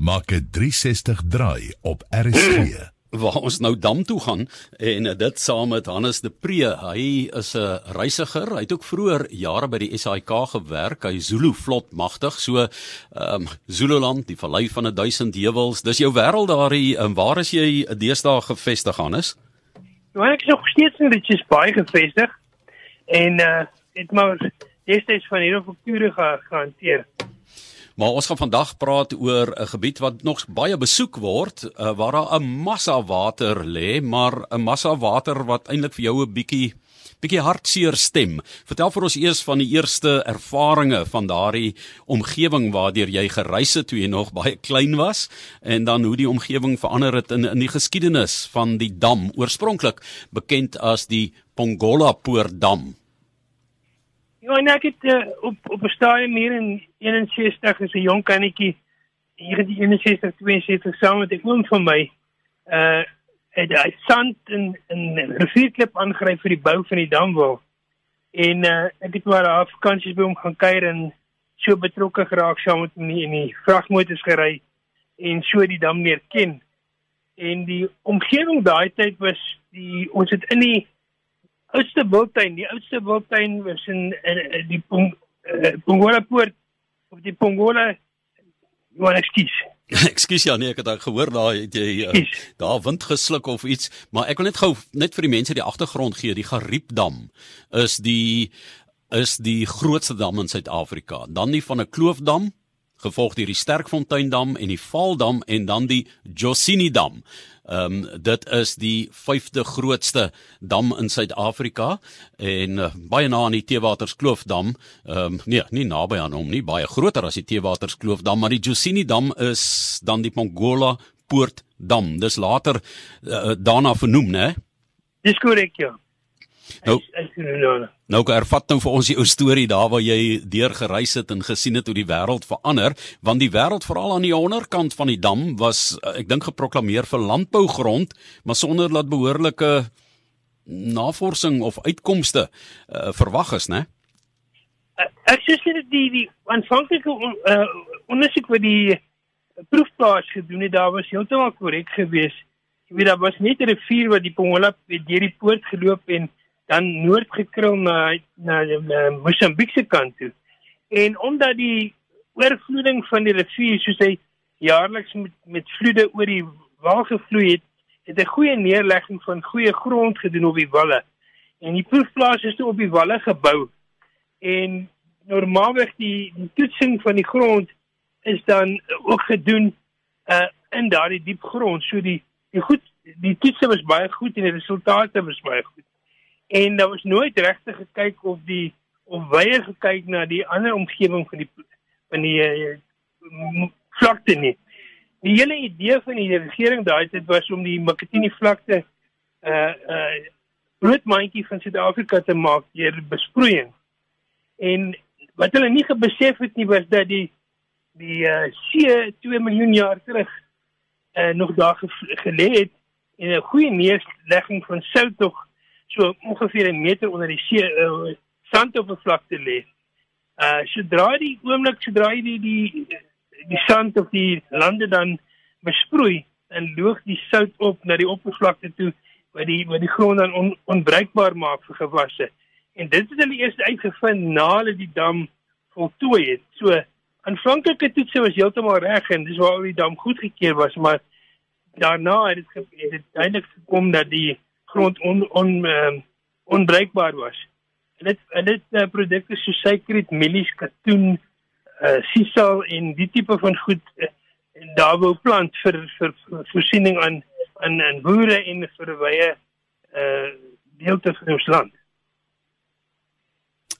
Maak 'n 360 draai op RSG. waar ons nou dam toe gaan en dit saam met Hannes de Pre. Hy is 'n reisiger. Hy het ook vroeër jare by die SAIK gewerk. Hy Zulu vlot magtig. So ehm um, Zululand, die vallei van 'n duisend heuwels. Dis jou wêreld daar hier. En waar is jy deesdae gevestig, Hannes? Nou ek is nog steeds in Richards Bay gevestig. En uh het maar destyds van hier op Oktober gehanteer. Maar ons gaan vandag praat oor 'n gebied wat nog baie besoek word, uh, waar daar 'n massa water lê, maar 'n massa water wat eintlik vir jou 'n bietjie bietjie hartseer stem. Vertel vir ons eers van die eerste ervarings van daardie omgewing waardeur jy gereis het toe jy nog baie klein was en dan hoe die omgewing verander het in in die geskiedenis van die dam, oorspronklik bekend as die Pongola Poortdam. Ja, en ek het uh, op op 'n stadium hier in 61 as 'n jong kannetjie hier in 61 62 saam met 'n oom van my uh het hy sand in in rivierklip aangryf vir die bou van die damwal. En uh ek het maar daar vakansies by hom gaan kuier en so betrokke geraak saam met hom in die vragmotors gery en so die dam leer ken. En die omgewing daai tyd was die ons het in die oudste wildtuin, die oudste wildtuin was in, in, in die Pong, uh, Pongola poort of die Pongola wat ek skies. Ekskuus ja nee, ek het gehoor daar het jy uh, daar wind gesluk of iets, maar ek wil net gou net vir die mense die agtergrond gee. Die Gariepdam is die is die grootste dam in Suid-Afrika. Dan die van 'n kloofdam gevolg deur die Sterkfonteindam en die Vaaldam en dan die Josini dam. Ehm um, dit is die 5de grootste dam in Suid-Afrika en uh, baie na aan die Teewaterskloof dam. Ehm um, nee, nie naby aan hom nie, baie groter as die Teewaterskloof dam, maar die Josini dam is dan die Pongola Poort dam. Dis later uh, daarna vernoem, né? Dis korrek, ja. Nou, nou ervat nou vir ons die ou storie daar waar jy deur gereis het en gesien het hoe die wêreld verander, want die wêreld veral aan die onderkant van die dam was ek dink geproklaameer vir landbougrond, maar sonder dat behoorlike navorsing of uitkomste uh, verwag is, né? Eh, ek sê dit die die aanvanklike uh, ondersoek wat die proefplaas gedoen het, daar was heeltemal korrek geweest. Jy weet daar was net 'n rivier wat die Pongola deur die poort geloop en dan noord gekrul na na, na Mosambiek se kant toe. En omdat die oorvloeding van die rivier soos hy jaarliks met met vloede oor die wal gevloei het, het 'n goeie neerlegging van goeie grond gedoen op die walle. En die proefplaas is toe op die walle gebou. En normaalweg die, die toetsing van die grond is dan ook gedoen uh in daardie diep grond. So die die goed die toetse was baie goed en die resultate was baie goed en daar was nooit regtig gekyk of die of wye gekyk na die ander omgewing van die van die uh, vlakte nie. Die hele idee van die regering daai tyd was om die Makatini vlakte uh uh broodmandjie van Suid-Afrika te maak deur besproeiing. En wat hulle nie gebesef het nie was dat die die uh, see 2 miljoen jaar terug uh nog daar gelê het en 'n goeie neerlegging van sout tog so ongeveer 'n meter onder die see uh, sandoppervlakte lê. Uh sodra die oomblik sodra jy die die die sand of die lande dan besproei en loog die sout op na die oppervlakte toe wat die wat die grond dan on, onbruikbaar maak vir gewasse. En dit het hulle eers uitgevind na hulle die dam voltooi het. So aanvanklike toetse was heeltemal reg en dis waar die dam goedgekeur was, maar daarna het dit het dit eintlik gekom dat die grond on on um, onbruikbaar was. En dit en dit uh, produkte so suikerriet, mielies, katoen, uh sisal en die tipe van goed uh, daar wou plant vir vir, vir voorsiening aan aan aan boere en vir wye uh deeltes van ons land.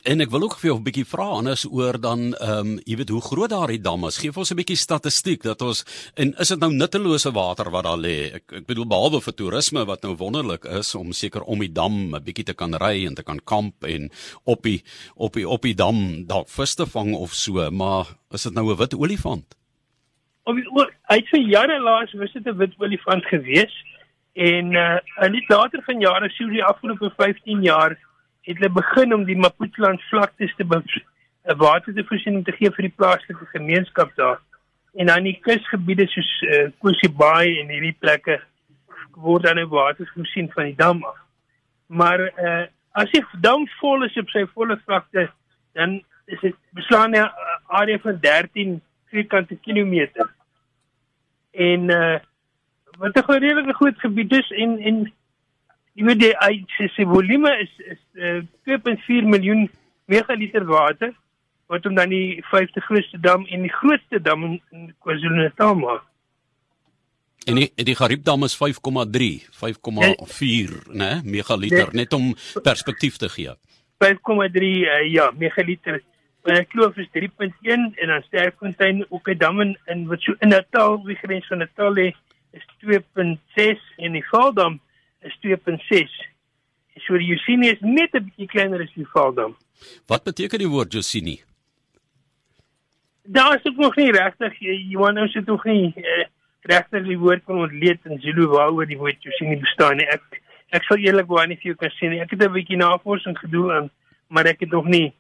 En ek wil ook vir jou 'n bietjie vra anders oor dan ehm um, jy weet hoe groot daardie dam is. Geef ons 'n bietjie statistiek dat ons en is dit nou nuttelose water wat daar lê? Ek ek bedoel behalwe vir toerisme wat nou wonderlik is om seker om die dam 'n bietjie te kan ry en te kan kamp en op die op die op die dam dalk vis te vang of so, maar is dit nou 'n wit olifant? Of uit vir jare laas was dit 'n wit olifant gewees en uh en dit later van jare sou die afgelope 15 jaar het hulle begin om die Maputo land vlaktes te 'n water te voorsien om te gee vir die plaaslike gemeenskap daar. en dan die kusgebiede soos uh, Kusi Bay en hierdie plekke word dan nou water voorsien van die dam af. Maar uh, as die dam vol is op sy volle vlakte, dan is dit beslaan 'n area van 13 vierkante kilometer. En uh, wat 'n redelike groot gebied is en en jy weet die sy volume is is uh, 2.4 miljoen megaliter water wat hom dan die vyfde grootste dam en die grootste dam in KwaZulu-Natal maak. En die die Gariep dam is 5,3, 5,4, né, megaliter nee, net om perspektief te gee. 5,3 uh, ja, megaliter. Maar ek glo vir 3.1 en dan Sterkfontein ook 'n dam in, in wat so in Natal, die grens van Natal lê, is 2.6 en die Valdam is 2.6. So die Josini is net 'n bietjie kleiner as die Valdam. Wat beteken die woord Josini? daar is dit nog nie regtig Johan nou sit nog nie uh, regtig die woord kan ontleed in Zulu waaroor die woord nie bestaan nie ek ek sal eerlikwaar nie vir jou kan sê nie ek het 'n bietjie navorsing gedoen en maar ek het nog nie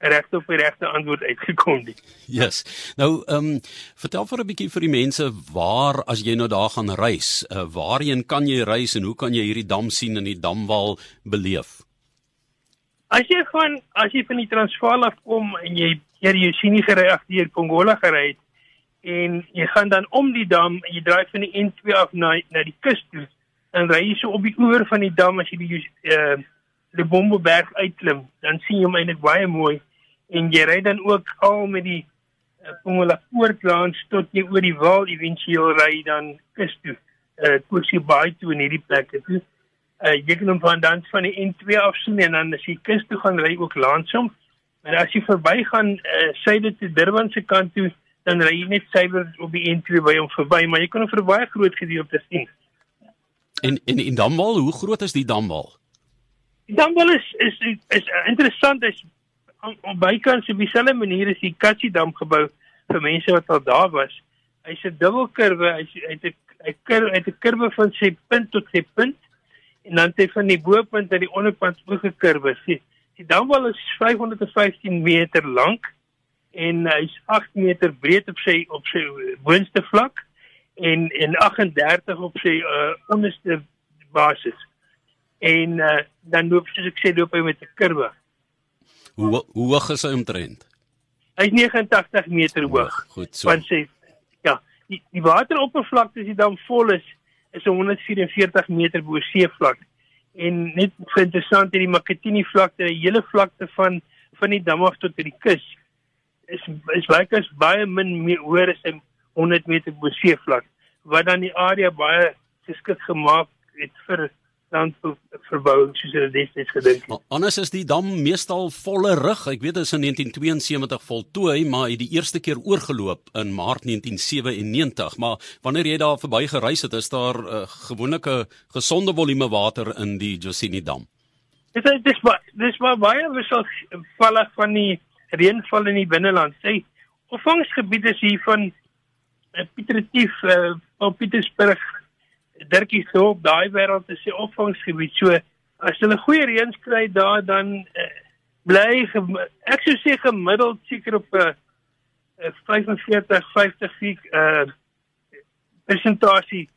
regte op die regte antwoord uitgekom nie. Yes. Nou, ehm um, vertel vir 'n bietjie vir die mense waar as jy nou daar gaan reis, uh, waarheen kan jy reis en hoe kan jy hierdie dam sien en die damwal beleef? As jy van as jy van die Transvaal af kom en jy hier jy sien nie gery af deur Pongola gery het en jy gaan dan om die dam en jy draai van die N2 af na na die kus toe en ry jy so op die oewer van die dam as jy die eh uh, die Bomboberg uitklim dan sien jy hom eintlik baie mooi en jy ry dan ook al met die uh, Pongola poortlands tot jy oor die wal éventueel ry dan kus toe eh uh, Kusi Bay toe in hierdie plekke toe uh, jy kan hom van dan van die N2 af sien en dan as jy kus toe gaan ry ook landsom Maar as jy verbygaan uh, syde te Durban se kant toe, dan ry jy net suiwer op die N2 by hom verby, maar jy kan hom vir baie groot gedeelte sien. En en in Damwal, hoe groot is die Damwal? Die Damwal is is is, is interessant is op bykans op dieselfde manier as die Katsi Dam gebou vir mense wat al daar was. Hy's 'n dubbelkurwe, hy's uit 'n hy kurwe uit 'n kurwe van sy punt tot sy punt en dan het hy van die bo-punt tot die onderpunt ook gekurwe. Sien, Die damwal is 515 meter lank en hy's 8 meter breed op sy op sy boonste vlak en en 38 op sy uh, onderste basis. En uh, dan loop soos ek sê loop hy met 'n kurwe. Hoe hoe hoog is hy omtrent? Hy's 89 meter hoog. Goed so. Want sê ja, die, die wateroppervlakte as dit dan vol is is 144 meter bo seevlak en net vir interessant hierdie Makatini vlakte, die hele vlakte van van die dam af tot by die kus is is lyk as baie min meer hoër as 100 meter bo seevlak wat dan die area baie geskik gemaak het vir landbouverbouing soos hulle destyds gedink het. Anders is die dam meestal volle rug. Ek weet dit is in 1972 voltooi, maar hy het die eerste keer oorgeloop in Maart 1997. Maar wanneer jy daar verby gereis het, is daar 'n uh, gewone gesonde volume water in die Josini dam. Dit is dis maar dis maar baie wisselvallig van die reënval in die binneland. Sy opvangsgebied is hier van uh, Pietertief uh, op Pietersburg Dirkie se op daai wêreld is die opvangsgebied. So as hulle goeie reën kry daar dan uh, bly ek sou sê gemiddeld seker op 'n uh, 45 50 fiek uh persentasie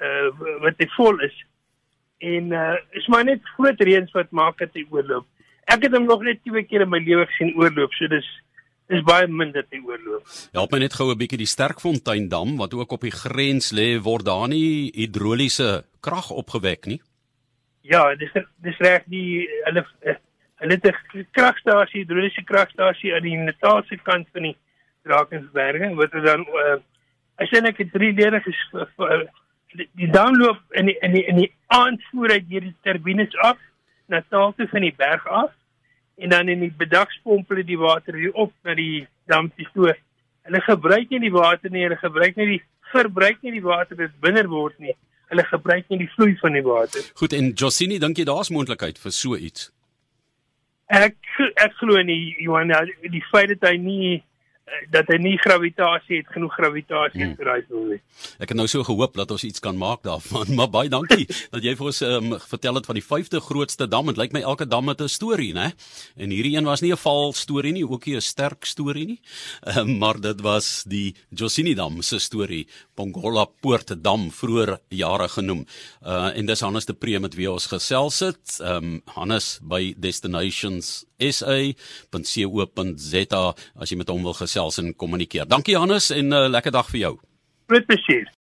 uh wat dit vol is. En uh is maar net groot reëns wat maak dit oorloop. Ek het hom nog net twee keer in my lewe gesien oorloop. So dis is baie min dat hy oorloop. Help my net gou 'n bietjie die Sterkfontein dam wat ook op die grens lê word daar nie hidroliese krag opgewek nie. Ja, dis dis reg die hulle hulle het 'n kragstasie, hidroliese kragstasie aan die Natalse kant van die Drakensberge wat dan uh, as jy net drie lede uh, die dam loop in die, in die, in die aanvoer uit hierdie turbines af na Natalse van die berg af en dan in die bedagspompe die water hier op na die dampie toe. Hulle gebruik nie die water nie, hulle gebruik nie die verbruik nie die water dit binne word nie. Hulle gebruik nie die vloei van die water. Goed en Josini, dink jy daar's moontlikheid vir so iets? Ek ek glo nie Johan, die feit dat hy nie dat hy nie gravitasie het genoeg gravitasie hmm. vir daai doel nie. Ek het nou so gehoop dat ons iets kan maak daarvan, maar baie dankie dat jy vir ons um, vertel het van die vyfde grootste dam. Dit lyk my elke dam het 'n storie, né? En hierdie een was nie 'n val storie nie, ook nie 'n sterk storie nie. Um, maar dit was die Josini dam se storie, Pongola Poort dam vroeër jare genoem. Uh en dis Hannes de Pre met wie ons gesels het. Um Hannes by Destinations sa.co.za as jy met hom wil gesels en kommunikeer. Dankie Hannes en 'n uh, lekker dag vir jou. Met plesier.